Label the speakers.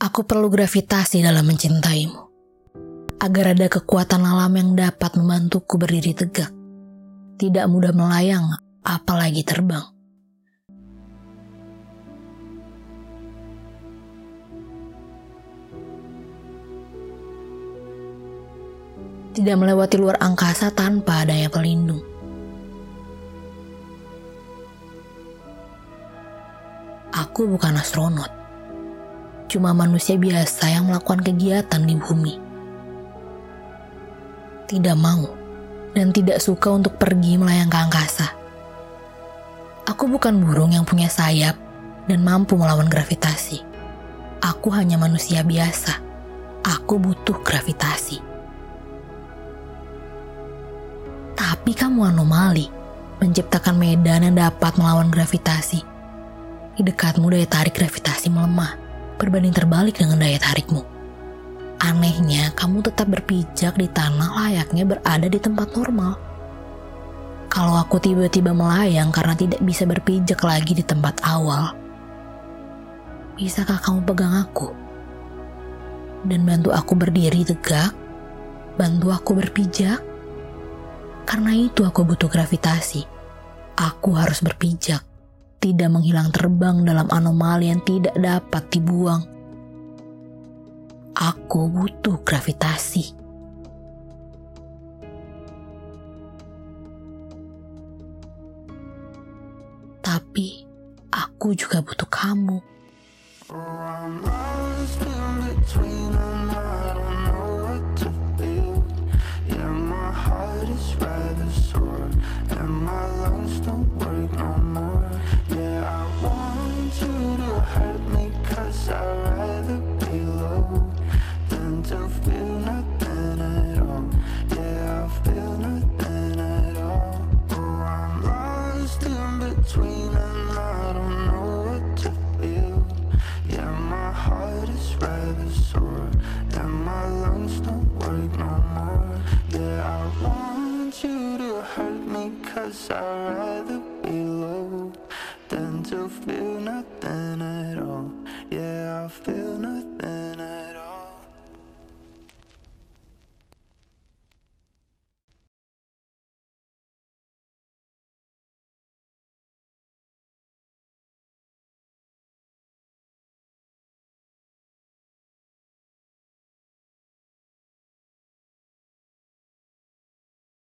Speaker 1: Aku perlu gravitasi dalam mencintaimu. Agar ada kekuatan alam yang dapat membantuku berdiri tegak. Tidak mudah melayang, apalagi terbang. Tidak melewati luar angkasa tanpa adanya pelindung. Aku bukan astronot cuma manusia biasa yang melakukan kegiatan di bumi. Tidak mau dan tidak suka untuk pergi melayang ke angkasa. Aku bukan burung yang punya sayap dan mampu melawan gravitasi. Aku hanya manusia biasa. Aku butuh gravitasi. Tapi kamu anomali, menciptakan medan yang dapat melawan gravitasi. Di dekatmu daya tarik gravitasi melemah berbanding terbalik dengan daya tarikmu. Anehnya, kamu tetap berpijak di tanah layaknya berada di tempat normal. Kalau aku tiba-tiba melayang karena tidak bisa berpijak lagi di tempat awal, bisakah kamu pegang aku? Dan bantu aku berdiri tegak, bantu aku berpijak? Karena itu aku butuh gravitasi. Aku harus berpijak tidak menghilang terbang dalam anomali yang tidak dapat dibuang. Aku butuh gravitasi. Tapi aku juga butuh kamu.
Speaker 2: Cause I'd rather be low than to feel nothing at all.